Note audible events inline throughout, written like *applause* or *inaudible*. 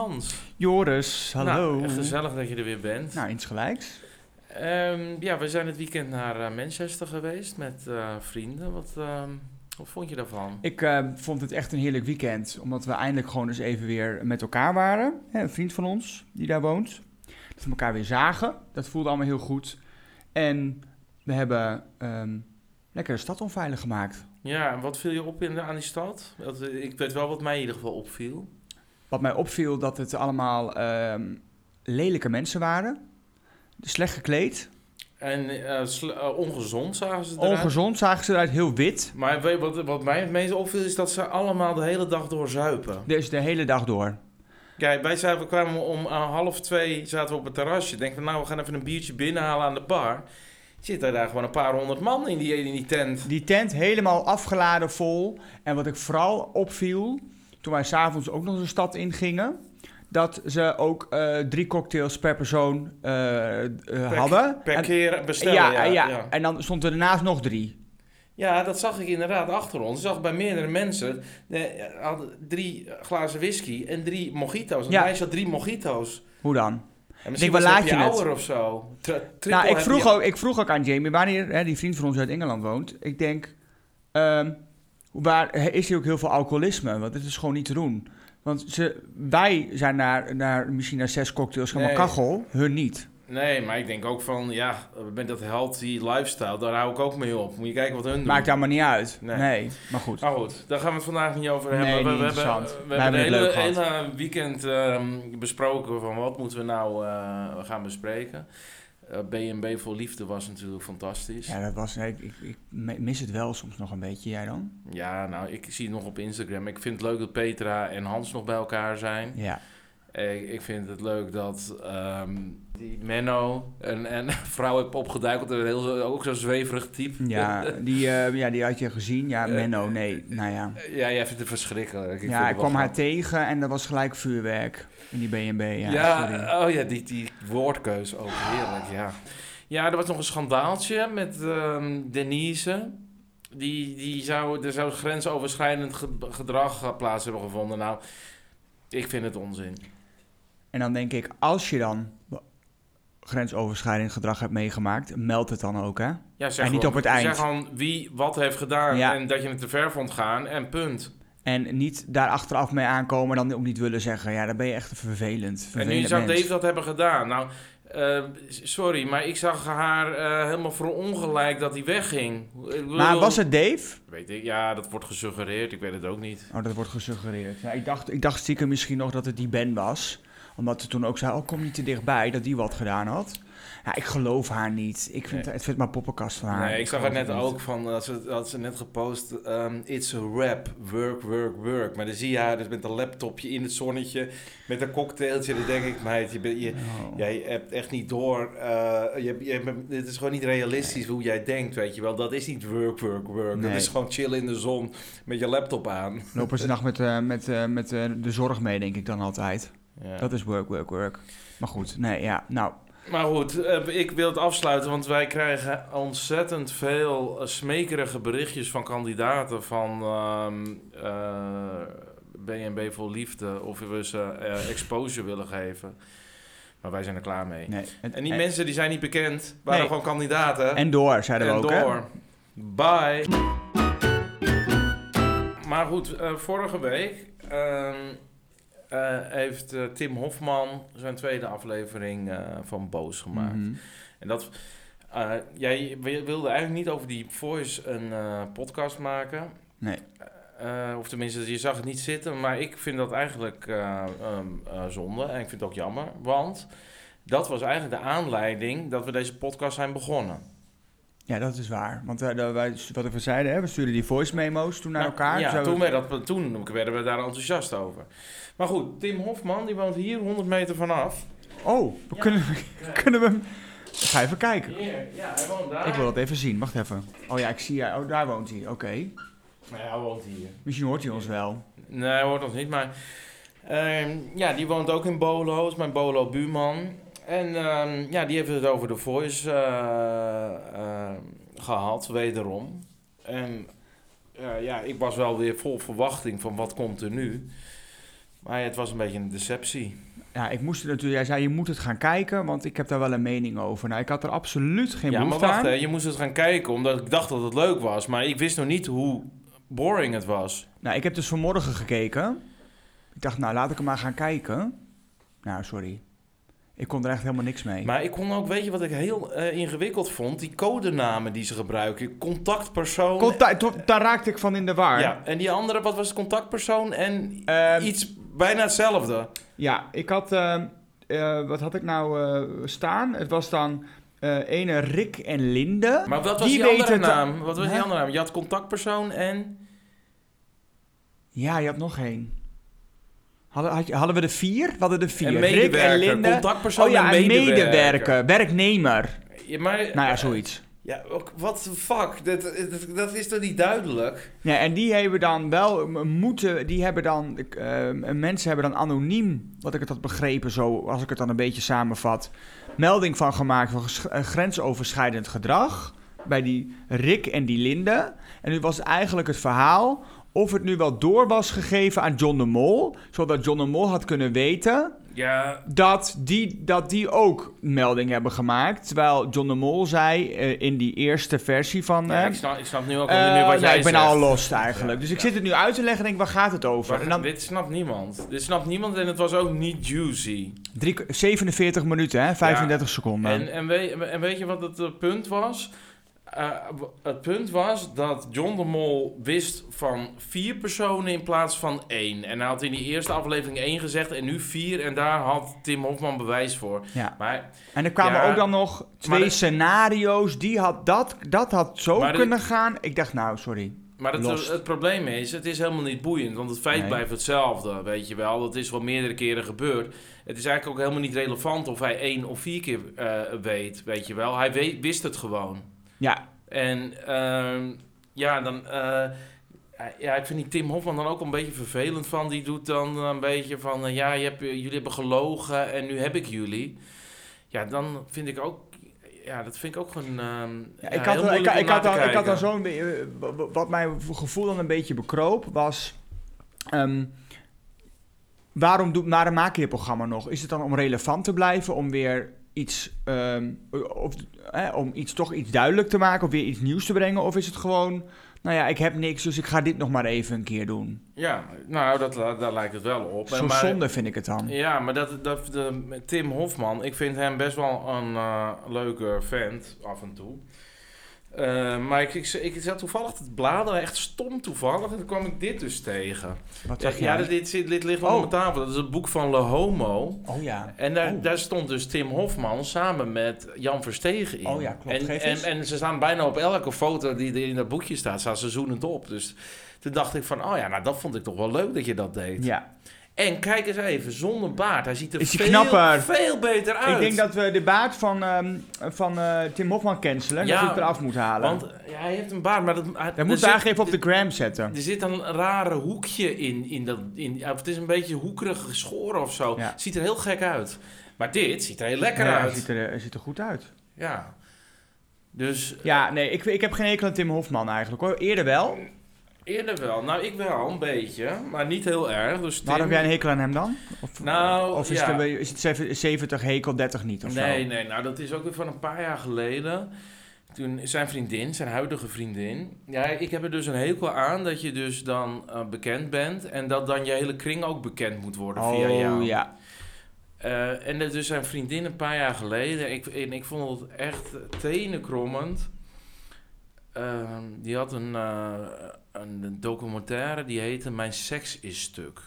Hans. Joris, hallo. Nou, gezellig dat je er weer bent. Nou, insgelijks. Ehm, ja, we zijn het weekend naar eh, Manchester geweest met eh, vrienden. Wat, ehm, wat vond je daarvan? Ik eh, vond het echt een heerlijk weekend, omdat we eindelijk gewoon eens even weer met elkaar waren. Hè, een vriend van ons die daar woont. Dat we elkaar weer zagen. Dat voelde allemaal heel goed. En we hebben ehm, lekker de stad onveilig gemaakt. Ja, en wat viel je op in, aan die stad? Dat, eh, ik weet wel wat mij in ieder geval opviel. Wat mij opviel, dat het allemaal ehm, lelijke mensen waren. Slecht gekleed. En eh, eh, ongezond zagen ze eruit. Ongezond zagen ze eruit, heel wit. Maar weet wat, wat mij het meest opviel is dat ze allemaal de hele dag door zuipen. Dus de hele dag door. Kijk, wij zaten, kwamen om eh, half twee zaten we op het terrasje. Denk van, nou, we gaan even een biertje binnenhalen aan de bar. Zitten daar gewoon een paar honderd man in die, in die tent. Die tent helemaal afgeladen vol. En wat ik vooral opviel, toen wij s'avonds ook nog de stad ingingen, dat ze ook eh, drie cocktails per persoon eh, eh, hadden. Per En- keer bestellen, ja, ja. ja, ja. en dan stond er daarnaast nog drie. Ja, dat zag ik inderdaad achter ons. Ik zag bij meerdere mensen hadden drie glazen whisky en drie mojito's. Een Ja. meisje had drie mojito's. Hoe dan? En misschien was laat je ouder of zo. Tri- Nou, ik vroeg, ook, ik vroeg ook aan Jamie, wanneer hè, die vriend van ons uit Engeland woont. Ik denk, ehm, waar is hier ook heel veel alcoholisme? Want het is gewoon niet te doen. Want ze, wij zijn naar, naar, misschien naar zes cocktails gaan, maar kachel, hun niet. Nee, maar ik denk ook van, ja, met dat healthy lifestyle, daar hou ik ook mee op. Moet je kijken wat hun doen. Maakt allemaal niet uit. Nee. Nee, maar goed. Maar goed, daar gaan we het vandaag niet over hebben. Nee, we, hebben, we hebben het hele, hele weekend ehm, besproken van wat moeten we nou eh, gaan bespreken. Eh, B&B voor Liefde was natuurlijk fantastisch. Ja, dat was, ik, ik, ik mis het wel soms nog een beetje. Jij dan? Ja, nou, ik zie het nog op Instagram. Ik vind het leuk dat Petra en Hans nog bij elkaar zijn. Ja. Ik, ik vind het leuk dat ehm, die Menno een, een *laughs* vrouw heeft opgeduikeld. Een heel, ook zo'n zweverig type. Ja, *laughs* die, eh, ja, die had je gezien. Ja, Eh, Menno, nee. Nou ja. Ja, jij vindt het verschrikkelijk. Ik Ja, ik kwam haar grappig. tegen en dat was gelijk vuurwerk in die B&B. Ja, Ja, oh ja, die, die woordkeus ook heerlijk, ja. Ja, er was nog een schandaaltje met ehm, Denise. Die, die zou, er zou grensoverschrijdend ge- gedrag eh, plaats hebben gevonden. Nou, ik vind het onzin. En dan denk ik, als je dan grensoverschrijdend gedrag hebt meegemaakt, meld het dan ook, hè? Ja, zeg En niet op het eind. Zeg gewoon wie wat heeft gedaan Ja. en dat je het te ver vond gaan en punt. En niet daar achteraf mee aankomen, dan ook niet willen zeggen. Ja, dan ben je echt een vervelend, En vervelend nu zou mens. Dave dat hebben gedaan. Nou, eh, sorry, maar ik zag haar eh, helemaal verongelijk dat hij wegging. Maar was het Dave? Weet ik, ja, dat wordt gesuggereerd. Ik weet het ook niet. Oh, dat wordt gesuggereerd. Ja, ik, dacht, ik dacht stiekem misschien nog dat het die Ben was. Omdat ze toen ook zei, oh, kom niet te dichtbij, dat die wat gedaan had. Ja, ik geloof haar niet. Ik vind, Nee. het vindt maar poppenkast van haar. Nee, ik zag het net niet. ook van, dat ze, dat ze net gepost, ehm, it's a rap, work, work, work. Maar dan zie je haar dus met een laptopje in het zonnetje, met een cocktailtje. Dan denk ik, meid, je, bent- je, Oh. jij hebt echt niet door, eh, je, dit is gewoon niet realistisch hoe jij denkt, weet je wel. Dat is niet work, work, work. Nee. Dat is gewoon chillen in de zon met je laptop aan. Lopen ze nacht met, eh, met, eh, met eh, de zorg mee, denk ik dan altijd. Ja. Dat is work, work, work. Maar goed, nee, ja, nou. Maar goed, eh, ik wil het afsluiten, want wij krijgen ontzettend veel eh, smekerige berichtjes van kandidaten van ehm eh, BNB voor Liefde of we ze eh, exposure willen geven. Maar wij zijn er klaar mee. Nee. Het- En die en, mensen die zijn niet bekend, waren Nee. gewoon kandidaten. en door, zeiden we En ook, hè? door. Bye. Maar goed, eh, vorige week eh, heeft eh, Tim Hofman zijn tweede aflevering eh, van Boos gemaakt. Mhm. En dat, jij wi- wilde eigenlijk niet over die Voice een podcast maken. Nee. Of tenminste, je zag het niet zitten. Maar ik vind dat eigenlijk eh, ehm, eh, zonde. En ik vind het ook jammer. Want dat was eigenlijk de aanleiding dat we deze podcast zijn begonnen. Ja, dat is waar. Want eh, de- wij, wat we zeiden, hè, we stuurden die voice memo's toen naar Nou, elkaar. Ja, toen, werd dat, toen werden we daar enthousiast over. Maar goed, Tim Hofman, die woont hier 100 meter vanaf. Oh, we Ja. kunnen, we, *laughs* kunnen we hem... Ga even kijken. Hier, ja, hij woont daar. Ik wil dat even zien. Wacht even. Oh ja, ik zie hij. Oh, daar woont hij. Oké. Nou ja, hij woont hier. Misschien hoort hij ons wel. Nee, hij hoort ons niet, maar... ehm, ja, die woont ook in Bolo, is mijn Bolo-buurman. En ehm, ja, die heeft het over de Voice eh, eh, gehad, wederom. En eh, ja, ik was wel weer vol verwachting van wat komt er nu. Maar het was een beetje een deceptie. Ja, ik moest natuurlijk... Jij zei, je moet het gaan kijken, want ik heb daar wel een mening over. Nou, ik had er absoluut geen ja, maar behoefte wacht, aan. hè, je moest het gaan kijken omdat ik dacht dat het leuk was. Maar ik wist nog niet hoe boring het was. Nou, ik heb dus vanmorgen gekeken. Ik dacht, nou, laat ik hem maar gaan kijken. Nou, sorry. Ik kon er echt helemaal niks mee. Maar ik kon ook, weet je wat ik heel eh, ingewikkeld vond? Die codenamen die ze gebruiken. Contactpersoon. Contact, daar raakte ik van in de war. ja, en die andere, wat was het? Contactpersoon en Ehm, iets bijna hetzelfde. Ja, ik had... eh, eh, wat had ik nou eh, staan? Het was dan eh ene Rick en Linde. Maar wat was Die die, andere naam? Wat was die andere naam? Je had contactpersoon en... Ja, je had nog één. Hadden, had je- hadden we er vier? We hadden er vier. En Rick en. Linde. Contactpersoon Oh ja, en medewerker. medewerker. Werknemer. Ja, maar, Nou ja, zoiets. Ja, what the fuck? Dat, dat, dat is toch niet duidelijk? Ja, en die hebben dan wel moeten, die hebben dan, eh, mensen hebben dan anoniem, wat ik het had begrepen zo, als ik het dan een beetje samenvat, melding van gemaakt van eh, grensoverschrijdend gedrag bij die Rick en die Linde. En nu was eigenlijk het verhaal of het nu wel door was gegeven aan John de Mol, zodat John de Mol had kunnen weten Ja, dat die, dat die ook melding hebben gemaakt. Terwijl John de Mol zei eh, in die eerste versie van... ja, eh, ik, snap, ik snap nu ook eh, niet meer wat nee, jij ik ben zegt. al lost eigenlijk. Dus ik zit het nu uit te leggen en denk, waar gaat het over? En dan Dit snapt niemand. Dit snapt niemand en het was ook niet juicy. drie, 47 minuten, hè? 35 seconden. En, en, weet, en weet je wat het eh, punt was? Eh, het punt was dat John de Mol wist van vier personen in plaats van één. En hij had in die eerste aflevering één gezegd en nu vier. En daar had Tim Hofman bewijs voor. ja. Maar, En er kwamen Ja, ook dan nog twee de- scenario's. Die had dat, dat had zo de- kunnen gaan. Ik dacht, nou, sorry. maar het, het probleem is, het is helemaal niet boeiend. Want het feit Nee. blijft hetzelfde, weet je wel. Dat is wel meerdere keren gebeurd. Het is eigenlijk ook helemaal niet relevant of hij één of vier keer eh, weet, weet je wel. Hij weet, wist het gewoon. Ja, En ehm, ja, dan. eh, ja, ik vind die Tim Hofman dan ook een beetje vervelend van. Die doet dan een beetje van. eh, ja, je hebt, jullie hebben gelogen en nu heb ik jullie. Ja, dan vind ik ook. Ja, dat vind ik ook gewoon. ehm, Ja, ja, ik, had, ik, had dan, ik had dan zo'n... eh, Wat mijn gevoel dan een beetje bekroop, was... ehm, waarom, doet, waarom maak je dit programma nog? Is het dan om relevant te blijven? Om weer iets... ehm, of, eh, om iets, toch iets duidelijk te maken? Of weer iets nieuws te brengen? Of is het gewoon... Nou ja, ik heb niks, dus ik ga dit nog maar even een keer doen. Ja, nou, dat, la- daar lijkt het wel op. Zo maar- zonde vind ik het dan. Ja, maar dat, dat, de, Tim Hofman, ik vind hem best wel een eh, leuke vent af en toe. Eh, maar ik, ik, ik zat toevallig te bladeren, echt stom toevallig, en toen kwam ik dit dus tegen. Wat Ja, zeg ja jij? dit, zit- dit ligt wel Oh. op mijn tafel. Dat is het boek van Le Homo. Oh ja. En daar, Oh. daar stond dus Tim Hofman samen met Jan Verstegen in. Oh ja, klopt. En, Geef en, eens. en ze staan bijna op elke foto die er in dat boekje staat, staan ze zoenend op. Dus toen dacht ik van, oh ja, nou dat vond ik toch wel leuk dat je dat deed. Ja. En kijk eens even, zonder baard. Hij ziet er Is veel, knapper? veel beter uit. Ik denk dat we de baard van, ehm, van eh, Tim Hofman cancelen. Ja, dat we het eraf moeten halen. Want ja, hij heeft een baard, maar dat, hij, dat zit- eigenlijk even op de gram zetten. Er zit een rare hoekje in. in, dat, in het is een beetje hoekerig geschoren of zo. Ja. Ziet er heel gek uit. Maar dit ziet er heel lekker Ja, hij uit. ziet, er, hij ziet er goed uit. Ja. Dus Ja, nee, ik, ik heb geen aan Tim Hofman eigenlijk hoor. Eerder wel. Eerder wel. Nou, ik wel een beetje. Maar niet heel erg. Dus Waarom heb jij een hekel aan hem dan? Of, Nou, of is, ja. het, een- is het zeven- 70 hekel, 30 niet of Nee, zo? nee. Nou, dat is ook weer van een paar jaar geleden. Toen zijn vriendin, zijn huidige vriendin. Ja, ik heb er dus een hekel aan dat je dus dan eh, bekend bent. En dat dan je hele kring ook bekend moet worden via jou. Oh ja. Eh, en dat dus zijn vriendin een paar jaar geleden. Ik, en ik vond het echt tenenkrommend. Ehm, die had een, eh, een documentaire die heette Mijn seks is stuk.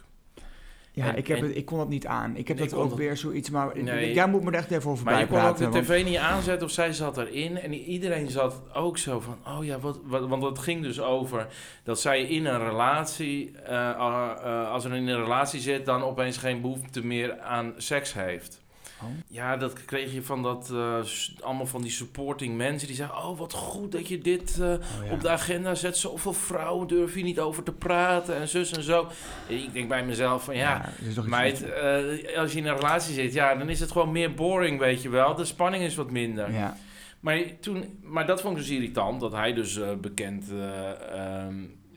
Ja, En- ik, heb en- het, ik kon dat niet aan. Ik heb Ik dat ook dat- weer zoiets, maar Nee. jij moet me er echt even over Maar je kon ook de want- tv niet aanzetten of zij zat erin. En iedereen zat ook zo van, oh ja, wat, wat, want het ging dus over dat zij in een relatie, eh, eh, als er in een relatie zit, dan opeens geen behoefte meer aan seks heeft. Oh. Ja, dat kreeg je van dat, eh, allemaal van die supporting mensen die zeggen, oh wat goed dat je dit eh, Oh, ja. op de agenda zet. Zoveel vrouwen durf je niet over te praten en zus en zo. Ik denk bij mezelf van, ja, Meid, eh, als je in een relatie zit, ja, dan is het gewoon meer boring, weet je wel. De spanning is wat minder. Ja. Maar, toen, maar dat vond ik dus irritant, dat hij dus bekend eh,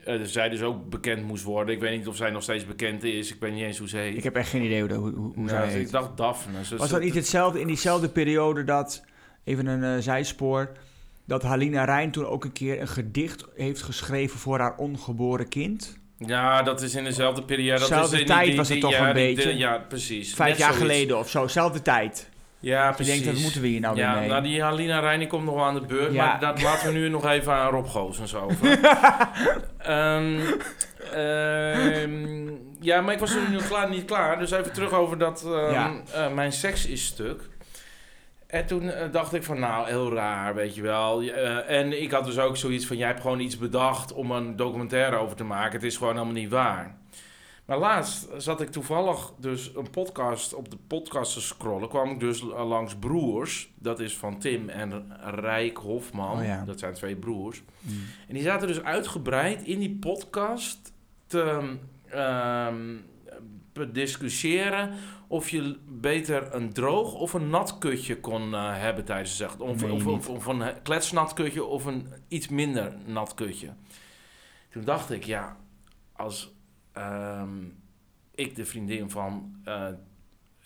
eh, zij dus ook bekend moest worden. Ik weet niet of zij nog steeds bekend is. Ik weet niet eens hoe ze heet. Ik heb echt geen idee hoe, hoe, hoe zij dus heet. ik dacht Daphne. Was dat niet hetzelfde in diezelfde periode dat, even een eh, zijspoor, dat Halina Rijn toen ook een keer een gedicht heeft geschreven voor haar ongeboren kind? Ja, dat is in dezelfde periode. Dat Zelfde is in tijd was het toch ja, een die- beetje? ja, precies. Vijf Net jaar zoiets. geleden of zo, zelfde tijd. Ja, Je precies. denkt, wat moeten we hier nou weer ja, mee? nou, die Halina Reijn komt nog wel aan de beurt. Ja. Maar dat laten we nu nog even aan Rob Goossens over. *laughs* Ehm, ja, maar ik was er nu nog klaar, niet klaar. Dus even terug over dat ehm, Ja. eh, mijn seks is stuk. En toen eh, dacht ik van, nou, heel raar, weet je wel. Eh, en ik had dus ook zoiets van, jij hebt gewoon iets bedacht om een documentaire over te maken. Het is gewoon helemaal niet waar. Maar laatst zat ik toevallig dus een podcast op de podcast te scrollen. Kwam ik dus langs Broers. Dat is van Tim en Rijk Hofman. Oh ja. Dat zijn twee broers. Mm. En die zaten dus uitgebreid in die podcast te ehm, bediscussiëren of je beter een droog of een nat kutje kon eh, hebben tijdens de zacht. Of, of een kletsnat kutje of een iets minder nat kutje. Toen dacht ik, ja, als ehm, ik de vriendin van eh,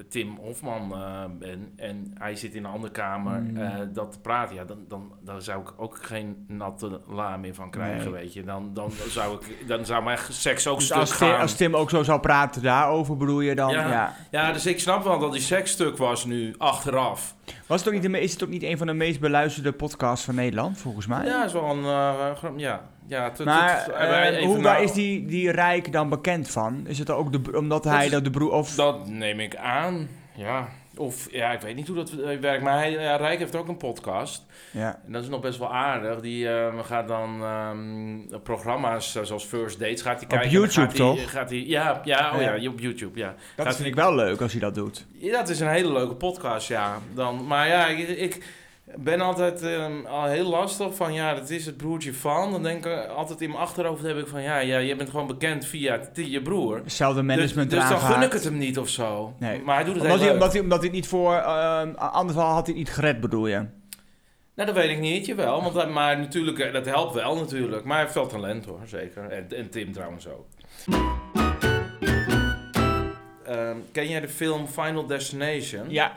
Tim Hofman eh, ben en hij zit in een andere kamer Mm. eh, dat te praten, ja, dan, dan, dan zou ik ook geen natte la meer van krijgen, Nee. weet je. Dan, dan, zou ik, dan zou mijn seks ook Dus stuk als Tim, gaan. als Tim ook zo zou praten daarover, bedoel je dan? Ja. Ja. Ja, dus ik snap wel dat die seks stuk was nu achteraf. Was het ook niet is het ook niet een van de meest beluisterde podcasts van Nederland, volgens mij? Ja, is wel een... ja, ja. tot- Maar tot- eh, even hoe, waar nou- is die, die Rijk dan bekend van? Is het ook de, omdat hij dat de broer... Of, Dat neem ik aan, ja. Of, ja, ik weet niet hoe dat eh, werkt. Maar hij, ja, Rijk heeft ook een podcast. ja. En dat is nog best wel aardig. Die eh, gaat dan ehm, programma's eh, zoals First Dates gaat hij kijken. En dan YouTube gaat toch? Gaat hij, ja, ja, oh Ja. ja, op YouTube, ja. Dat Gaat vind ik wel leuk als hij dat doet. Ja, dat is een hele leuke podcast, ja. Dan, maar ja, ik, ik ben altijd ehm, al heel lastig van, ja, dat is het broertje van. Dan denk ik altijd in mijn achterhoofd heb ik van, ja, ja je bent gewoon bekend via je broer. Hetzelfde management dus, dus dan gun ik het hem niet of zo. Nee. Maar hij doet het Omdat hij, omdat, hij, omdat hij niet voor... ehm, anders had hij niet gered, bedoel je? Nou, dat weet ik niet, jawel. Want, dat- maar natuurlijk, eh, dat helpt wel natuurlijk. Maar hij heeft veel talent hoor, zeker. En, en Tim trouwens ook. Ehm, ken jij de film Final Destination? Ja.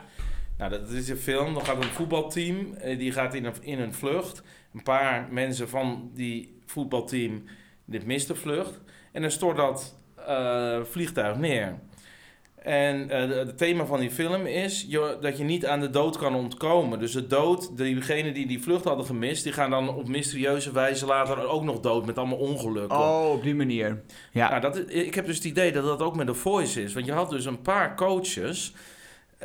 Nou, dat is een film. Dan gaat een voetbalteam, eh, die gaat in een, in een vlucht. Een paar mensen van die voetbalteam, dit mist de vlucht. En dan stort dat eh, vliegtuig neer. En eh, de- het thema van die film is je- dat je niet aan de dood kan ontkomen. Dus de dood, diegenen die die vlucht hadden gemist, die gaan dan op mysterieuze wijze later ook nog dood met allemaal ongelukken. Oh, op die manier. Ja. Nou, dat, ik heb dus het idee dat dat ook met The Voice is. Want je had dus een paar coaches,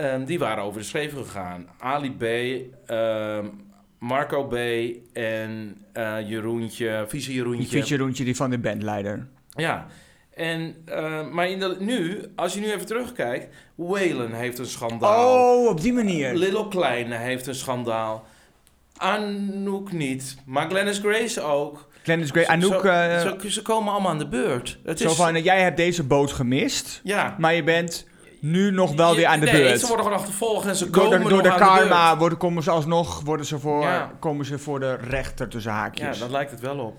ehm, die waren over de schreef gegaan. Ali B, ehm, Marco B en eh Jeroentje, vieze Die Jeroentje. die van de bandleider. Ja. En, eh, maar in de, nu, als je nu even terugkijkt, Waylon heeft een schandaal. Oh, op die manier. Little Kleine heeft een schandaal. Anouk niet, maar Glennis Grace ook. Glennis Gray, Anouk, Zo- eh, zo- ze komen allemaal aan de beurt. Het zo is, van, eh, jij hebt deze boot gemist, ja. maar je bent nu nog wel weer aan de nee, beurt. ze worden gewoon achtervolgd en ze komen door de karma worden, komen ze alsnog worden ze voor, Ja. komen ze voor de rechter tussen Ja, haakjes. Ja, dat lijkt het wel op.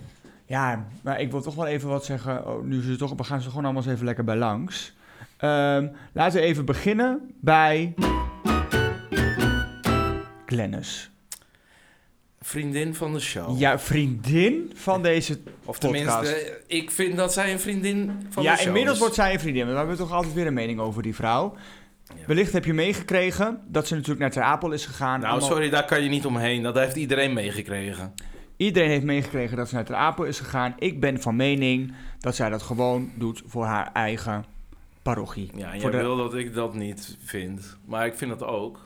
maar ik wil toch wel even wat zeggen. Oh, nu ze toch, we gaan ze gewoon allemaal eens even lekker bij langs. Ehm, laten we even beginnen bij Glennis. Vriendin van de show. Ja, vriendin van deze of podcast. tenminste, ik vind dat zij een vriendin van ja, de show inmiddels is. wordt zij een vriendin. We hebben toch altijd weer een mening over die vrouw. Ja. Wellicht heb je meegekregen dat ze natuurlijk naar Ter Apel is gegaan. Nou, Allemaal- sorry, daar kan je niet omheen. Dat heeft iedereen meegekregen. Iedereen heeft meegekregen dat ze naar Ter Apel is gegaan. Ik ben van mening dat zij dat gewoon doet voor haar eigen parochie. Ja, jij Voor de- wil dat ik dat niet vind. Maar ik vind dat ook.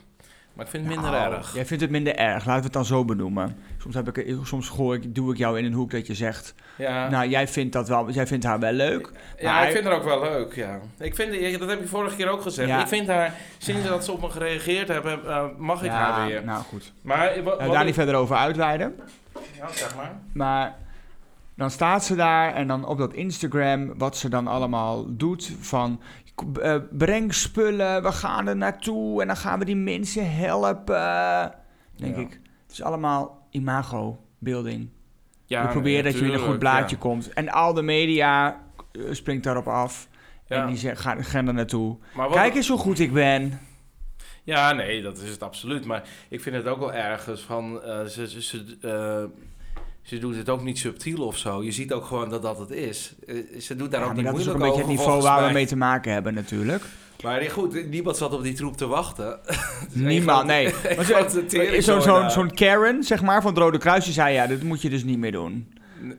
Maar ik vind het minder Nou, erg. Jij vindt het minder erg, laten we het dan zo benoemen. Soms, heb ik, soms gooi ik, doe ik jou in een hoek dat je zegt... Ja, Nou, jij vindt, dat wel, jij vindt haar wel leuk. ja maar- ik vind haar ook wel leuk, ja. Ik vind, dat heb ik vorige keer ook gezegd. Ja. Ik vind haar, sinds dat ze op me gereageerd hebben, eh, mag ik haar weer. nou goed. Maar, eh, wat, Nou, wat daar ik- niet verder over uitweiden. Ja, zeg maar. Maar dan staat ze daar en dan op dat Instagram, wat ze dan allemaal doet van... eh, breng spullen, we gaan er naartoe en dan gaan we die mensen helpen. denk Ja. ik, het is allemaal imago-building. Ja, je probeert dat je in een goed blaadje ja. komt. En al de media eh, springt daarop af. Ja. En die gaan, gaan er naartoe. Kijk eens hoe goed ik ben. Ja, nee, dat is het absoluut. Maar ik vind het ook wel ergens van... eh, ze, ze, ze, ze doet het ook niet subtiel of zo. Je ziet ook gewoon dat dat het is. Eh, ze doet daar Ja, ook niet dat is ook moeilijk een beetje het over, niveau waar we mee te maken hebben natuurlijk. Maar goed, niemand zat op die troep te wachten. *laughs* Niemand, nee. *laughs* zo- Zo'n zo'n Karen, zeg maar, van het Rode Kruis, die zei... Ja, dit moet je dus niet meer doen.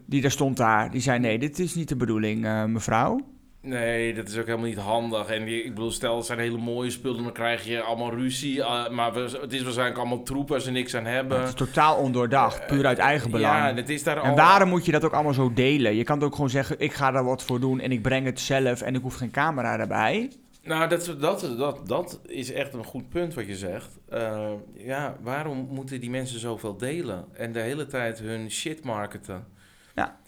Die daar stond daar. Die zei, nee, dit is niet de bedoeling, eh, mevrouw. Nee, dat is ook helemaal niet handig. En ik bedoel, stel het zijn hele mooie spullen, dan krijg je allemaal ruzie. eh, maar we, het is waarschijnlijk allemaal troep waar ze niks aan hebben. Het is totaal ondoordacht, puur uit eigen belang. Ja, het is daar En al... waarom moet je dat ook allemaal zo delen? Je kan het ook gewoon zeggen, ik ga daar wat voor doen en ik breng het zelf en ik hoef geen camera erbij. Nou, dat, dat, dat, dat is echt een goed punt wat je zegt. Eh, ja, waarom moeten die mensen zoveel delen en de hele tijd hun shit marketen?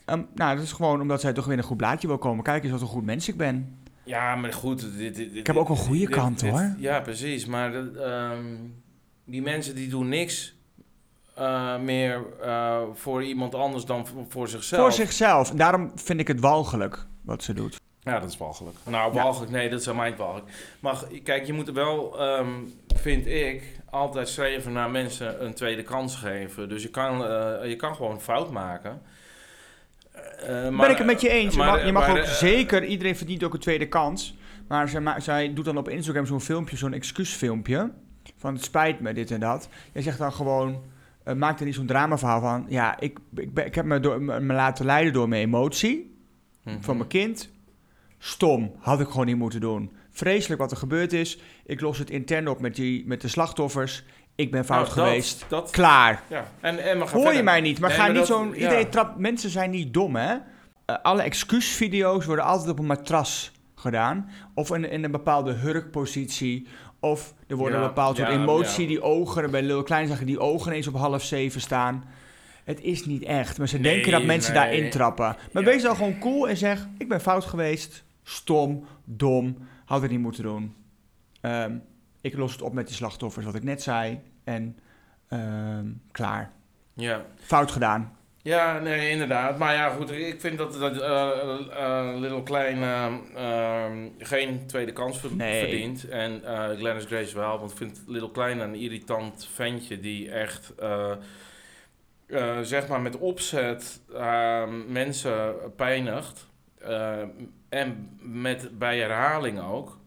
Ehm, nou, dat is gewoon omdat zij toch weer een goed blaadje wil komen. Kijk eens wat een goed mens ik ben. Ja, maar goed. Dit, dit, Ik heb ook een goede kant, hoor. Ja, precies. Maar ehm, die mensen die doen niks eh, meer eh, voor iemand anders dan voor, zichzelf. Voor zichzelf. En daarom vind ik het walgelijk wat ze doet. Ja, dat is walgelijk. Nou, walgelijk, nee, dat is mij niet walgelijk. Maar kijk, je moet wel, ehm, vind ik, altijd streven naar mensen een tweede kans geven. Dus je kan, eh, je kan gewoon fout maken. Eh, ben maar- ik het met je eens. Maar- mag, je mag maar, ook zeker, iedereen verdient ook een tweede kans. Maar zij, zij doet dan op Instagram zo'n filmpje, zo'n excuusfilmpje. Van het spijt me, dit en dat. Jij zegt dan gewoon, eh, maak er niet zo'n dramaverhaal van. Ja, ik, ik, ben, ik heb me, door, me me laten leiden door mijn emotie. mhm. van mijn kind. Stom, had ik gewoon niet moeten doen. Vreselijk wat er gebeurd is. Ik los het intern op met, die, met de slachtoffers. Ik ben fout Nou, dat- geweest. Dat, Klaar. ja. En, en Hoor je mij niet? Maar Nee, ga maar niet zo'n... ja. Iedereen trapt... Mensen zijn niet dom, hè? Eh, alle excuusvideo's worden altijd op een matras gedaan. Of in, in een bepaalde hurkpositie. Of er wordt Ja, een bepaald soort emotie. Die ogen, bij Lil Klein zag je die ogen ineens op half zeven staan. Het is niet echt. Maar ze Nee, denken dat mensen nee. daarin trappen. Maar wees dan gewoon cool en zeg... Ik ben fout geweest. Stom. Dom. Had ik niet moeten doen. Ehm, ik los het op met die slachtoffers, wat ik net zei. En ehm, klaar. Ja. Fout gedaan. Ja, nee, inderdaad. Maar ja, goed, ik vind dat, dat eh, eh, Little Klein eh, eh, geen tweede kans ver- Nee. verdient. En eh Glennis Grace wel, want ik vind Little Klein een irritant ventje die echt, zeg maar, met opzet mensen pijnigt. En met, bij herhaling ook.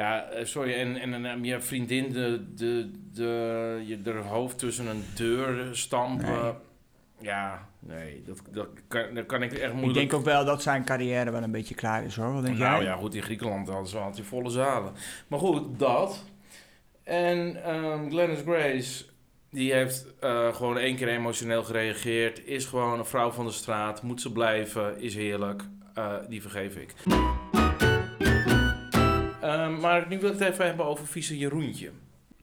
Ja, eh, sorry, en, en, en je vriendin de, de, de, je er hoofd tussen een deur stampen. Nee. Ja, nee, dat, dat, kan, dat kan ik echt moeilijk... Ik denk ook wel dat zijn carrière wel een beetje klaar is hoor. Wat denk nou jij? ja, goed, in Griekenland hadden ze hij volle zalen. Maar goed, dat. En ehm Glennis Grace, die heeft eh, gewoon één keer emotioneel gereageerd. Is gewoon een vrouw van de straat, moet ze blijven, is heerlijk. Eh, die vergeef ik. Ehm, maar nu wil ik het even hebben over vieze Jeroentje.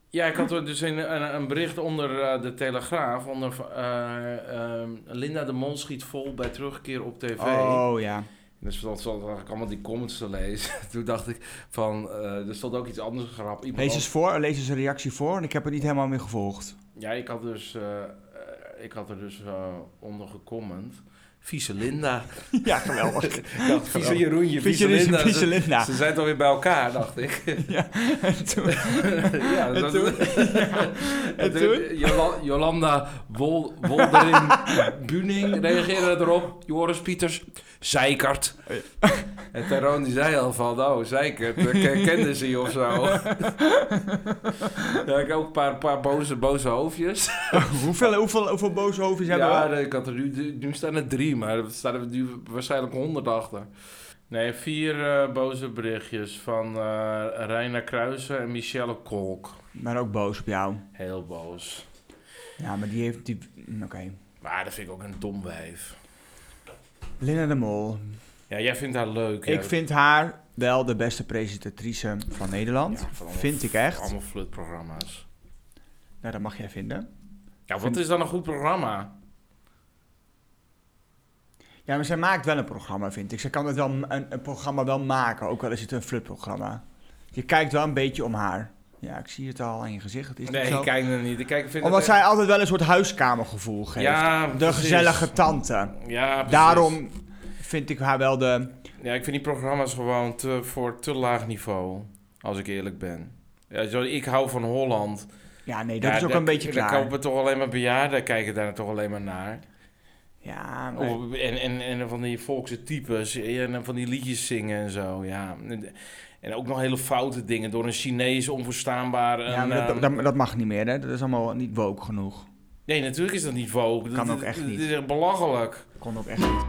Ja, ik had er dus een, een, een bericht onder eh, de Telegraaf. Onder, eh, ehm, Linda de Mol schiet vol bij terugkeer op tv. Oh ja. En er stond, stond eigenlijk allemaal die comments te lezen. *laughs* Toen dacht ik van, eh, er stond ook iets anders grap. Iemand Lees eens voor, lees eens een reactie voor. En ik heb het niet helemaal meer gevolgd. Ja, ik had, dus, ik had er dus onder gecomment. Vieze Linda. *laughs* Ja, geweldig. *laughs* Dacht, vieze Jeroenje, vieze, Linda. Vieze Ze- Linda. Ze zijn toch weer bij elkaar, dacht ik. *laughs* Ja, en toen... ja, En toen? En toen? Jola- Jolanda Wol, Wolderin Buning reageerde erop. Joris Pieters, zeikert. En Teron die zei al van, oh, zeikert. Dat ke- kende ze je of zo. ja, ik heb ook een paar, paar boze, boze hoofdjes. hoeveel, hoeveel, hoeveel boze hoofdjes hebben Ja, we? ik had er nu, nu staan er drie, maar er staan er nu waarschijnlijk honderd achter. Nee, vier eh, boze berichtjes van eh Reina Kruijsen en Michelle Kolk. Maar ook boos op jou. Heel boos. Ja, maar die heeft... Die... mm, Oké. Maar dat vind ik ook een dom wijf. Linda de Mol. Ja, jij vindt haar leuk. Ik vind haar wel de beste presentatrice van Nederland. Ja, van allemaal- vind ik echt. Allemaal flutprogramma's. Nou, dat mag jij vinden. Ja, wat Vind- is dan een goed programma? Ja, maar zij maakt wel een programma, vind ik. Zij kan het wel, een, een programma wel maken, ook al is het een flutprogramma. Je kijkt wel een beetje om haar. Ja, ik zie het al aan je gezicht. Het is Nee, ik kijk er niet. Ik kijk, vind Omdat het zij altijd wel een soort huiskamergevoel geeft. Ja, de precies. gezellige tante. Ja, precies. Daarom vind ik haar wel de... Ja, ik vind die programma's gewoon te, voor te laag niveau. Als ik eerlijk ben. Ja, zo, ik hou van Holland. Ja, nee, dat Ja, is ook daar- een beetje Daar klaar. toch alleen maar bejaarden kijken daar toch alleen maar naar. Ja, Of, en, en, en van die volkse types. En van die liedjes zingen en zo. Ja. En ook nog hele foute dingen. Door een Chinees onverstaanbaar. ja, maar dat, dat, dat mag niet meer, hè. Dat is allemaal niet woke genoeg. Nee, natuurlijk is dat niet Vogue. Kan Dat- ook echt dat- niet. Dit is echt belachelijk. Kon ook echt niet.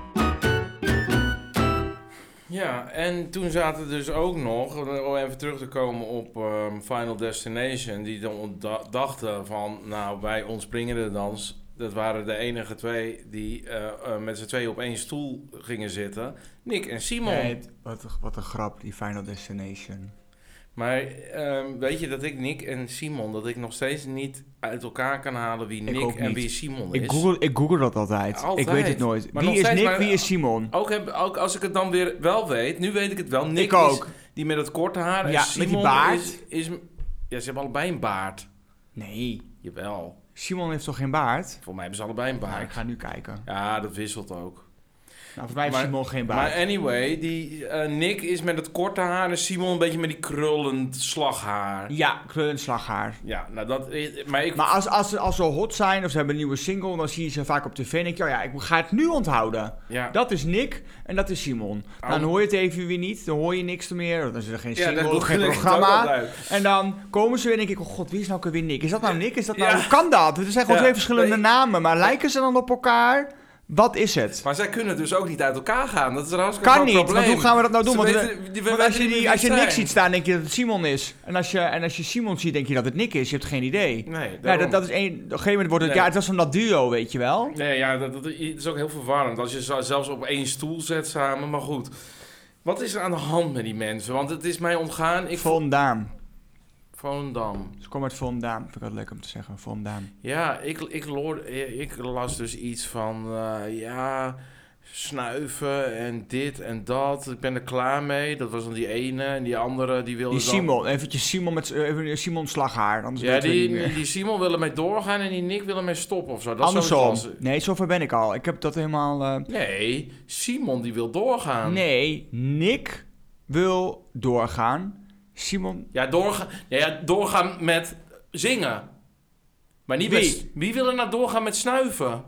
Ja, en toen zaten dus ook nog, om even terug te komen op ehm, Final Destination, die dan da- dachten van, nou, bij ons springende dans, dat waren de enige twee die eh, eh, met z'n tweeën op één stoel gingen zitten. Nick en Simon. Nee, wat, een- wat een grap, die Final Destination. Maar ehm, weet je dat ik Nick en Simon, dat ik nog steeds niet uit elkaar kan halen wie Ik Nick en wie Simon is. Ik google, ik google dat altijd. Altijd. Ik weet het nooit. Maar wie is Nick, maar- wie is Simon? Ook, heb, ook als ik het dan weer wel weet, nu weet ik het wel. Nick ik ook. is die met het korte haar en Ja, met die Simon baard. Is, is, ja, ze hebben allebei een baard. Nee, Jawel. Simon heeft toch geen baard? Voor mij hebben ze allebei een baard. ik ga nu kijken. Ja, dat wisselt ook. Nou, voor mij heeft Maar- Simon geen Maar baard. anyway, die, eh, Nick is met het korte haar en Simon een beetje met die krullend slaghaar. Ja, krullend slaghaar. Ja, nou dat... Maar ik... Maar als, als, ze- als ze hot zijn of ze hebben een nieuwe single, dan zie je ze vaak op tv en denk je, oh ja, ik ga het nu onthouden. ja. Dat is Nick en dat is Simon. Oh. Dan hoor je het even weer niet, dan hoor je niks meer. Dan is er geen single, geen programma. En dan komen ze weer en denk ik, oh god, wie is nou weer Nick? Is dat nou Nick? Is dat nou, Ja. hoe kan dat? Er zijn gewoon Ja, twee verschillende nee. namen, maar lijken ze dan op elkaar? Wat is het? Maar zij kunnen dus ook niet uit elkaar gaan. Dat is een hartstikke Kan niet, probleem. want hoe gaan we dat nou doen? Ze Want, weten- we als je, die, als je Nick ziet staan, denk je dat het Simon is. En als je, en als je Simon ziet, denk je dat het Nick is. Je hebt geen idee. Nee, Ja, daarom. dat, dat is één, op een gegeven moment wordt het, Nee. ja, het was van dat duo, weet je wel. Nee, ja, dat, dat is ook heel verwarrend. Als je ze zelfs op één stoel zet samen. Maar goed. Wat is er aan de hand met die mensen? Want het is mij ontgaan. Ik Vondaan. Volendam. Ze komen uit Vondaan. Vind ik altijd leuk om te zeggen, Vondaan. Ja, ik, ik, loor- ik las dus iets van... eh, ja, snuiven en dit en dat. Ik ben er klaar mee. Dat was dan die ene. En die andere, die wilde Die dan... Simon, eventjes Simon met eh, even Simon slaghaar, anders Ja, niet die, meer. die Simon wil ermee doorgaan en die Nick wil ermee stoppen of zo. Dat Andersom. als- Nee, zover ben ik al. Ik heb dat helemaal... eh, Nee, Simon die wil doorgaan. Nee, Nick wil doorgaan. Simon... Ja, doorgaan, ja, ja, doorgaan met zingen. Maar niet Wie? met... Wie wil er nou doorgaan met snuiven?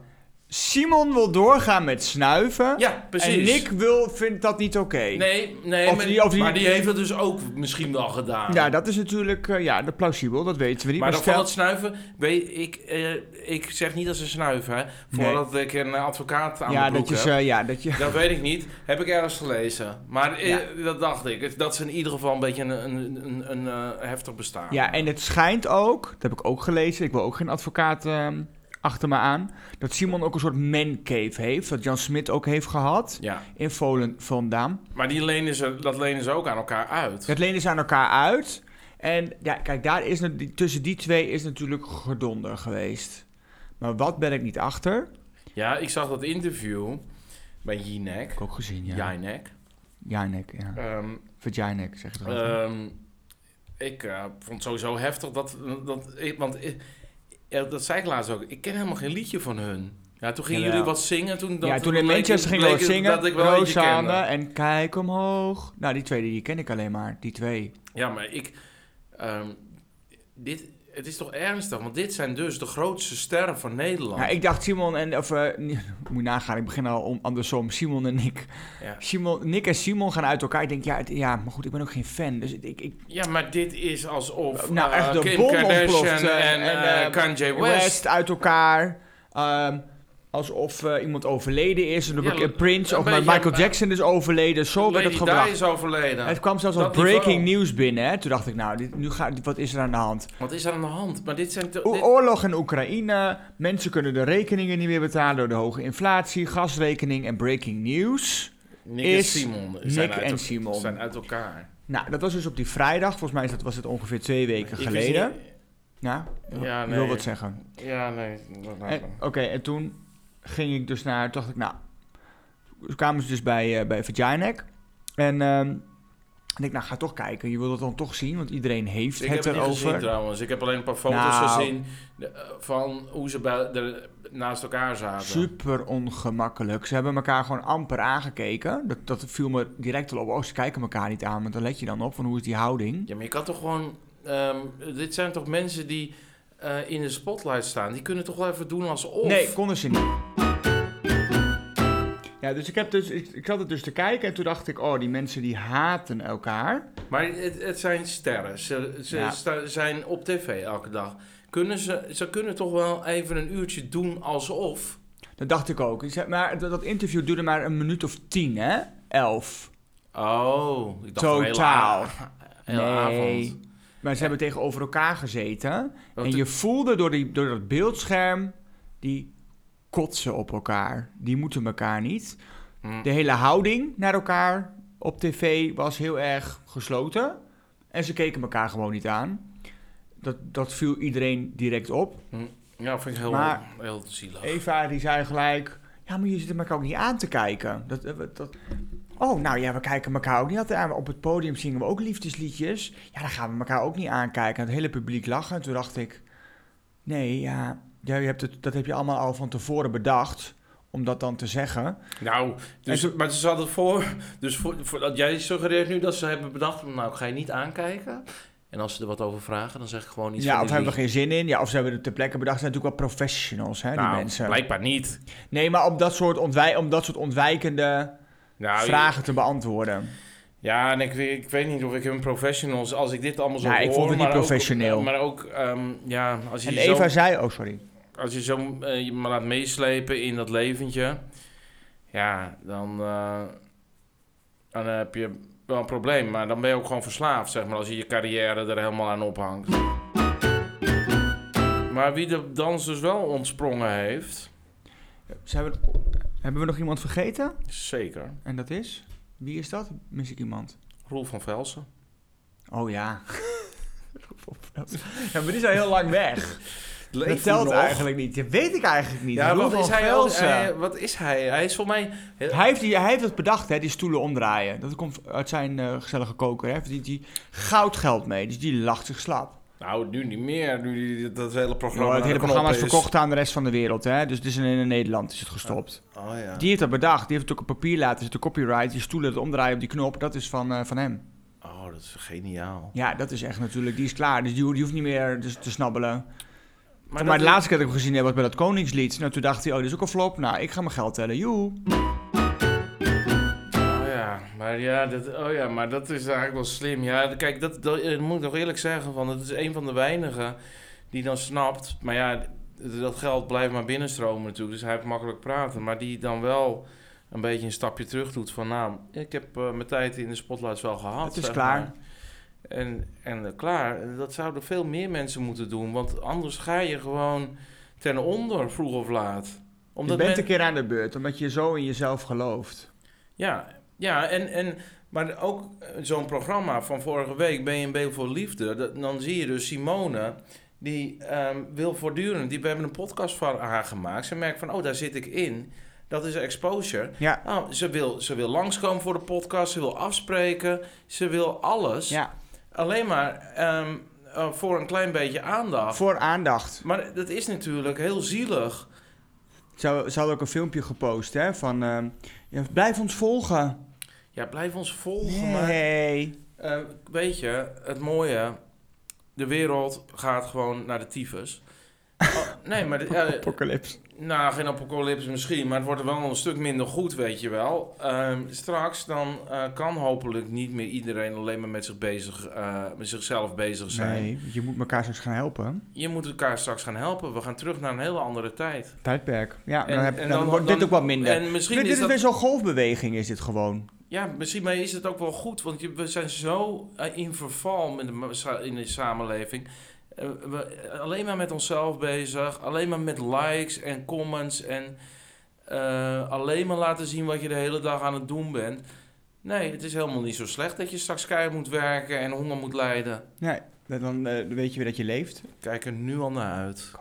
Simon wil doorgaan met snuiven. Ja, precies. En Nick wil, vindt dat niet oké. Nee, nee Of maar, die- of die- maar die heeft het dus ook misschien wel gedaan. Ja, dat is natuurlijk eh, ja, dat plausibel, dat weten we niet. maar van stel- het snuiven, weet ik, eh, ik zeg niet dat ze snuiven, hè. Voordat ik een advocaat aan ja, de dat je, ze, ja, dat je... Dat weet ik niet. Heb ik ergens gelezen. Maar eh, dat dacht ik. Dat ze in ieder geval een beetje een, een, een, een eh, heftig bestaan. Ja, en het schijnt ook, dat heb ik ook gelezen, ik wil ook geen advocaat ehm, achter me aan, dat Simon ook een soort mancave heeft, dat Jan Smit ook heeft gehad Ja. in Volen, Volendam. Maar die lenen ze, dat lenen ze ook aan elkaar uit. Dat lenen ze aan elkaar uit. En ja, kijk, daar is, tussen die twee is natuurlijk gedonder geweest. Maar wat ben ik niet achter? Ja, ik zag dat interview bij Jinek. Heb ik ook gezien, ja. Jinek. Jainek, ja. Ehm, Vagina, zeg je dat? ehm, ik eh, vond het sowieso heftig dat... dat ik, want ik, ja, dat zei ik laatst ook. Ik ken helemaal geen liedje van hun. Ja, toen gingen jullie wat zingen. Toen, dat, ja, toen in Manchester gingen we wat zingen. Dat ik wel eentje Rosanne en Kijk omhoog. Nou, die twee die ken ik alleen maar. Die twee. Ja, maar ik... ehm, dit, het is toch ernstig? Want dit zijn dus de grootste sterren van Nederland. Ja, ik dacht Simon en... Of, eh, *laughs* moet nagaan, ik begin al om, andersom. Simon en Nick. Ja. Simon, Nick en Simon gaan uit elkaar. Ik denk, ja, het- ja, maar goed, ik ben ook geen fan. Dus ik... ik Ja, maar dit is alsof nou, eh, echt de Kim bom Kardashian ontploft. eh, en, en, eh, eh, Kanye West. West uit elkaar. Ehm, alsof eh, iemand overleden is. En dan Ja, heb ik, Prince of beetje, Michael Jackson is overleden. Zo werd het Di gebracht. is overleden. Het kwam zelfs als breaking news binnen. Hè? Toen dacht ik, nou, dit, nu gaat, wat is er aan de hand? Wat is er aan de hand? Maar dit zijn... dit- oorlog in Oekraïne. Mensen kunnen de rekeningen niet meer betalen door de hoge inflatie, gasrekening en breaking news. Nick is en Simon Nick en Simon. zijn uit elkaar. Nou, dat was dus op die vrijdag. Volgens mij was het ongeveer twee weken Ik geleden. Ja, ik nee. wil wat zeggen. Ja, nee. Oké, en toen ging ik dus naar, dacht ik, nou, kwamen ze dus bij, eh bij Vaginek. En ehm, En ik, nou ga toch kijken. Je wil het dan toch zien, want iedereen heeft Ik het heb het niet gezien erover. trouwens. Ik heb alleen een paar foto's Nou. gezien eh, van hoe ze bij, er naast elkaar zaten. Super ongemakkelijk. Ze hebben elkaar gewoon amper aangekeken. Dat, dat viel me direct al op. Oh, ze kijken elkaar niet aan. Want dan let je dan op van hoe is die houding. Ja, maar je kan toch gewoon... ehm, dit zijn toch mensen die eh, in de spotlight staan. Die kunnen toch wel even doen alsof... Nee, konden ze niet. Ja, dus ik, heb dus, ik, ik zat het dus te kijken en toen dacht ik, oh, die mensen die haten elkaar. Maar het, het zijn sterren. Ze, ze Ja. sta- zijn op tv elke dag. Kunnen ze, ze kunnen toch wel even een uurtje doen alsof... Dat dacht ik ook. Ik zei, Maar dat, interview duurde maar een minuut of tien, hè? Elf. Oh, ik dacht hele, Totaal. a- hele avond. Maar ze hebben tegenover elkaar gezeten. Want en je voelde door, die, door dat beeldscherm, die kotsen op elkaar. Die moeten elkaar niet. Hm. De hele houding naar elkaar op tv was heel erg gesloten. En ze keken elkaar gewoon niet aan. Dat, dat viel iedereen direct op. Ja, vind ik heel, Maar- heel zielig. Eva die zei gelijk... Ja, maar je zit elkaar ook niet aan te kijken. Dat, dat, dat- Oh, nou ja, we kijken elkaar ook niet altijd aan. Op het podium zingen we ook liefdesliedjes. Ja, dan gaan we elkaar ook niet aankijken. Het hele publiek lachen. En toen dacht ik... Nee, ja, je hebt het, dat heb je allemaal al van tevoren bedacht... om dat dan te zeggen. Nou, dus, toen- maar ze hadden voor... Dus voor, voor, jij suggereert nu dat ze hebben bedacht... Nou, ga je niet aankijken. En als ze er wat over vragen, dan zeg ik gewoon iets ja, van of die hebben we geen zin in. Ja, of ze hebben het ter plekke bedacht. Ze zijn natuurlijk wel professionals, hè, die Nou, mensen. blijkbaar niet. Nee, maar om dat soort, ontwij om dat soort ontwijkende Nou, vragen te beantwoorden. Ja, en ik, weet- ik weet niet of ik hun professionals... Als ik dit allemaal zo Ja, hoor... ik vond het niet maar ook- professioneel. maar ook, ehm, ja, als je En zo... Eva zei... Oh, sorry. als je zo eh, je maar laat meeslepen in dat leventje, ja, dan, eh, dan heb je wel een probleem. Maar dan ben je ook gewoon verslaafd, zeg maar, als je je carrière er helemaal aan ophangt. Maar wie de dans dus wel ontsprongen heeft, Ze hebben, hebben we nog iemand vergeten? zeker, En dat is? Wie is dat? Mis ik iemand? Roel van Velsen. Oh ja. *laughs* *laughs* ja, maar die al heel lang weg. *laughs* Dat hij telt eigenlijk niet. Dat weet ik eigenlijk niet. Ja, Roel wat is, van hij, Velsen. hij- wat is hij? Hij is voor mij... Hij heeft, die, hij heeft het bedacht, hè, die stoelen omdraaien. Dat komt uit zijn eh, gezellige koker. Hè. Verdient hij goudgeld mee. Dus die lacht zich slap. Nou, nu niet meer, nu dat hele programma Joh, het hele programma is verkocht aan de rest van de wereld. Hè. Dus het is in, in Nederland is het gestopt. Oh ja. Die heeft dat bedacht. Die heeft het ook op papier laten zitten. Copyright. Die stoelen, het omdraaien op die knop. Dat is van, eh, van hem. Oh, dat is geniaal. Ja, dat is echt natuurlijk. Die is klaar. Dus die, ho- die hoeft niet meer dus te snabbelen. Maar, de laatste keer dat ik hem gezien heb was bij dat Koningslied. Nou, toen dacht hij, oh, dit is ook een flop. Nou, ik ga mijn geld tellen. Joe. Maar ja, dat, oh ja, maar dat is eigenlijk wel slim. Ja, kijk, dat, dat, eh, moet ik nog eerlijk zeggen, van, het is een van de weinigen die dan snapt. Maar ja, dat geld blijft maar binnenstromen natuurlijk, dus hij heeft makkelijk praten. Maar die dan wel een beetje een stapje terug doet van, nou, ik heb eh, mijn tijd in de spotlights wel gehad. Het is klaar. maar. En, en eh, klaar, dat zouden veel meer mensen moeten doen, want anders ga je gewoon ten onder, vroeg of laat. Je bent men- een keer aan de beurt, omdat je zo in jezelf gelooft. Ja, ja en, en, maar ook eh, zo'n programma van vorige week, BNB voor Liefde, dat, dan zie je dus Simone, die ehm, wil voortdurend, die, we hebben een podcast van haar gemaakt, ze merkt van, oh, daar zit ik in. Dat is exposure. Ja, Nou, ze, wil, ze wil langskomen voor de podcast, ze wil afspreken, ze wil alles. ja. Alleen maar ehm, eh, voor een klein beetje aandacht. voor aandacht. Maar dat is natuurlijk heel zielig. Ze, hadden ook een filmpje gepost, hè, van... ehm, ja, blijf ons volgen. Ja, blijf ons volgen. Maar Nee. Eh, weet je, het mooie, de wereld gaat gewoon naar de tyfus. Oh, nee, maar de- ja, *laughs* Apocalypse. nou, geen apocalypse misschien, maar het wordt wel een stuk minder goed, weet je wel. Ehm, straks dan eh, kan hopelijk niet meer iedereen alleen maar met, zich bezig, eh, met zichzelf bezig zijn. Nee, je moet elkaar straks gaan helpen. Je moet elkaar straks gaan helpen. We gaan terug naar een hele andere tijd. Tijdperk. Ja, En- dan, heb, en dan, dan- wordt dan- dit ook wat minder. En misschien dit is is dat weer zo'n golfbeweging, is dit gewoon. Ja, misschien maar is het ook wel goed, want we zijn zo eh, in verval met de, in de samenleving. Eh, we, alleen maar met onszelf bezig, alleen maar met likes en comments en eh, alleen maar laten zien wat je de hele dag aan het doen bent. Nee, het is helemaal niet zo slecht dat je straks keihard moet werken en honger moet lijden. Nee, dan eh, weet je weer dat je leeft. Kijk er nu al naar uit.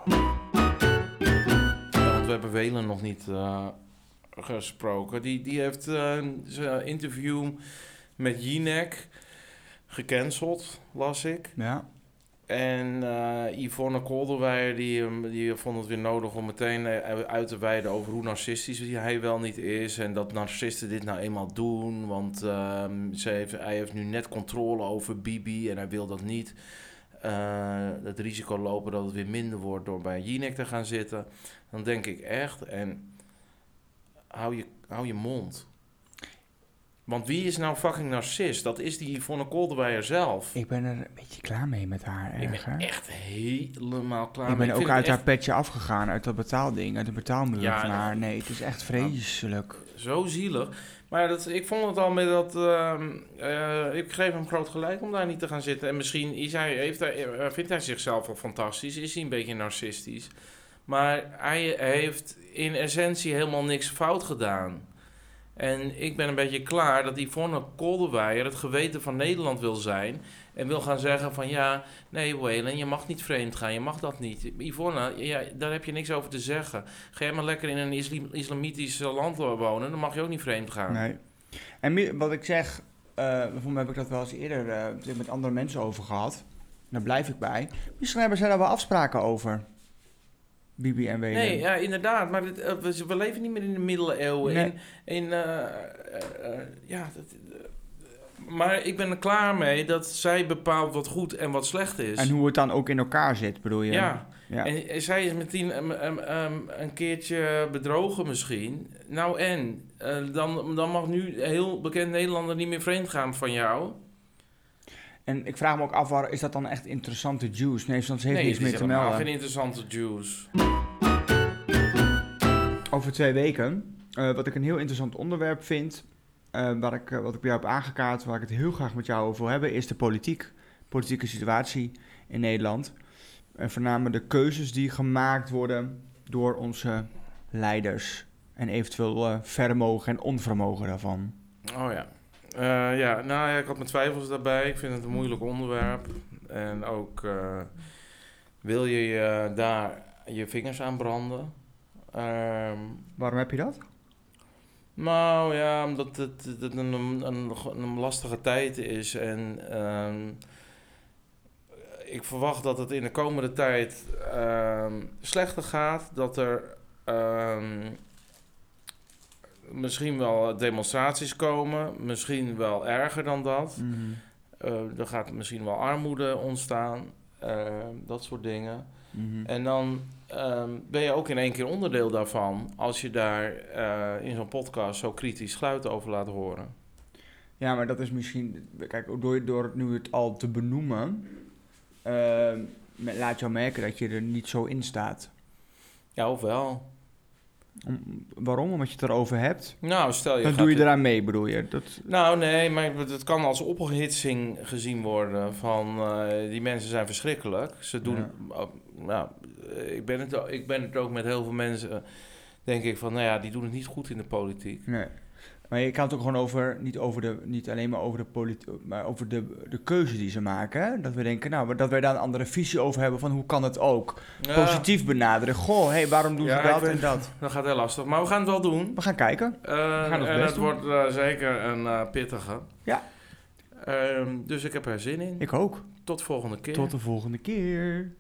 Ja, want we hebben Welen nog niet eh, gesproken. Die, die heeft eh, zijn interview met Jinek. gecanceld, las ik. Ja. En eh, Yvonne Kolderweijer die, hem- die vond het weer nodig om meteen eh, uit te wijden over hoe narcistisch hij wel niet is. En dat narcisten dit nou eenmaal doen. Want ehm, ze heeft, hij heeft nu net controle over Bibi en hij wil dat niet. eh, het risico lopen dat het weer minder wordt door bij Jinek te gaan zitten. Dan denk ik echt, en hou je, hou je mond. Want wie is nou fucking narcist? Dat is die Yvonne Kolderweijer zelf. Ik ben er een beetje klaar mee met haar. Ik ben echt helemaal klaar. Ik mee. ben ook uit haar echt petje afgegaan, uit dat betaalding, uit de betaalmuur Ja, van haar. Nee, het is echt vreselijk. zo zielig. Maar dat, ik vond het al met dat... ehm, eh, ik geef hem groot gelijk om daar niet te gaan zitten. En misschien is hij, heeft hij, eh, vindt hij zichzelf wel fantastisch. Is hij een beetje narcistisch. Maar hij heeft in essentie helemaal niks fout gedaan. En ik ben een beetje klaar dat Yvonne Kolderweijer het geweten van Nederland wil zijn. En wil gaan zeggen van ja, nee Waylon, je mag niet vreemd gaan, je mag dat niet. Yvonne, daar heb je niks over te zeggen. Ga jij maar lekker in een islam- islamitisch land wonen, dan mag je ook niet vreemd gaan. Nee. En wat ik zeg, eh voor mij heb ik dat wel eens eerder eh, met andere mensen over gehad. Daar blijf ik bij. Misschien hebben zij daar wel afspraken over. En Welen. Nee, ja, inderdaad. Maar dit, eh, we, we leven niet meer in de middeleeuwen. Nee. In, in, eh, eh, ja, dat, maar ik ben er klaar mee dat zij bepaalt wat goed en wat slecht is. En hoe het dan ook in elkaar zit, bedoel je? ja. Ja. En zij is meteen een, een, een, een keertje bedrogen misschien. Nou en? Dan, dan mag nu heel bekend Nederlander niet meer vreemd gaan van jou. En ik vraag me ook af, waar is dat dan echt interessante juice? Nee, ze heeft nee, niks het meer te melden. geen interessante juice. Over twee weken, eh, wat ik een heel interessant onderwerp vind, waar ik, eh, wat ik bij jou heb aangekaart, waar ik het heel graag met jou over wil hebben, is de politiek. Politieke situatie in Nederland. En voornamelijk de keuzes die gemaakt worden door onze leiders. En eventueel vermogen en onvermogen daarvan. Oh ja. Eh, ja, nou ja, ik had mijn twijfels daarbij. Ik vind het een moeilijk onderwerp. En ook eh, wil je je daar je vingers aan branden? Ehm, Waarom heb je dat? nou ja, omdat het, het een, een, een, lastige tijd is. En ehm, ik verwacht dat het in de komende tijd ehm, slechter gaat. Dat er ehm, misschien wel demonstraties komen. Misschien wel erger dan dat. Eh, er gaat misschien wel armoede ontstaan. eh, dat soort dingen. Mhm. En dan ehm, ben je ook in één keer onderdeel daarvan. Als je daar eh, in zo'n podcast zo kritisch geluid over laat horen. Ja, maar dat is misschien... Kijk, door, door nu het al te benoemen... eh, me- laat jou merken dat je er niet zo in staat. Ja, of wel. Om, waarom? Omdat je het erover hebt. Nou, stel je Dan doe je er- eraan mee, bedoel je? Dat, Nou, nee, maar het kan als ophitsing gezien worden van eh, die mensen zijn verschrikkelijk. Ze doen, Ja. oh, nou, ik ben, het, ik ben het ook met heel veel mensen, denk ik van, nou ja, die doen het niet goed in de politiek. nee. Maar je kan het ook gewoon over, niet, over de, niet alleen maar over de politiek, maar over de, de keuze die ze maken. Hè? Dat we denken, nou, dat wij daar een andere visie over hebben van hoe kan het ook. Ja, Positief benaderen. Goh, hey, waarom doen Ja, ze dat en dat? *laughs* Dat gaat heel lastig, maar we gaan het wel doen. We gaan kijken. Eh, gaan en het doen. wordt eh, zeker een eh, pittige. Ja. Ehm, dus ik heb er zin in. Ik ook. Tot volgende keer. Tot de volgende keer.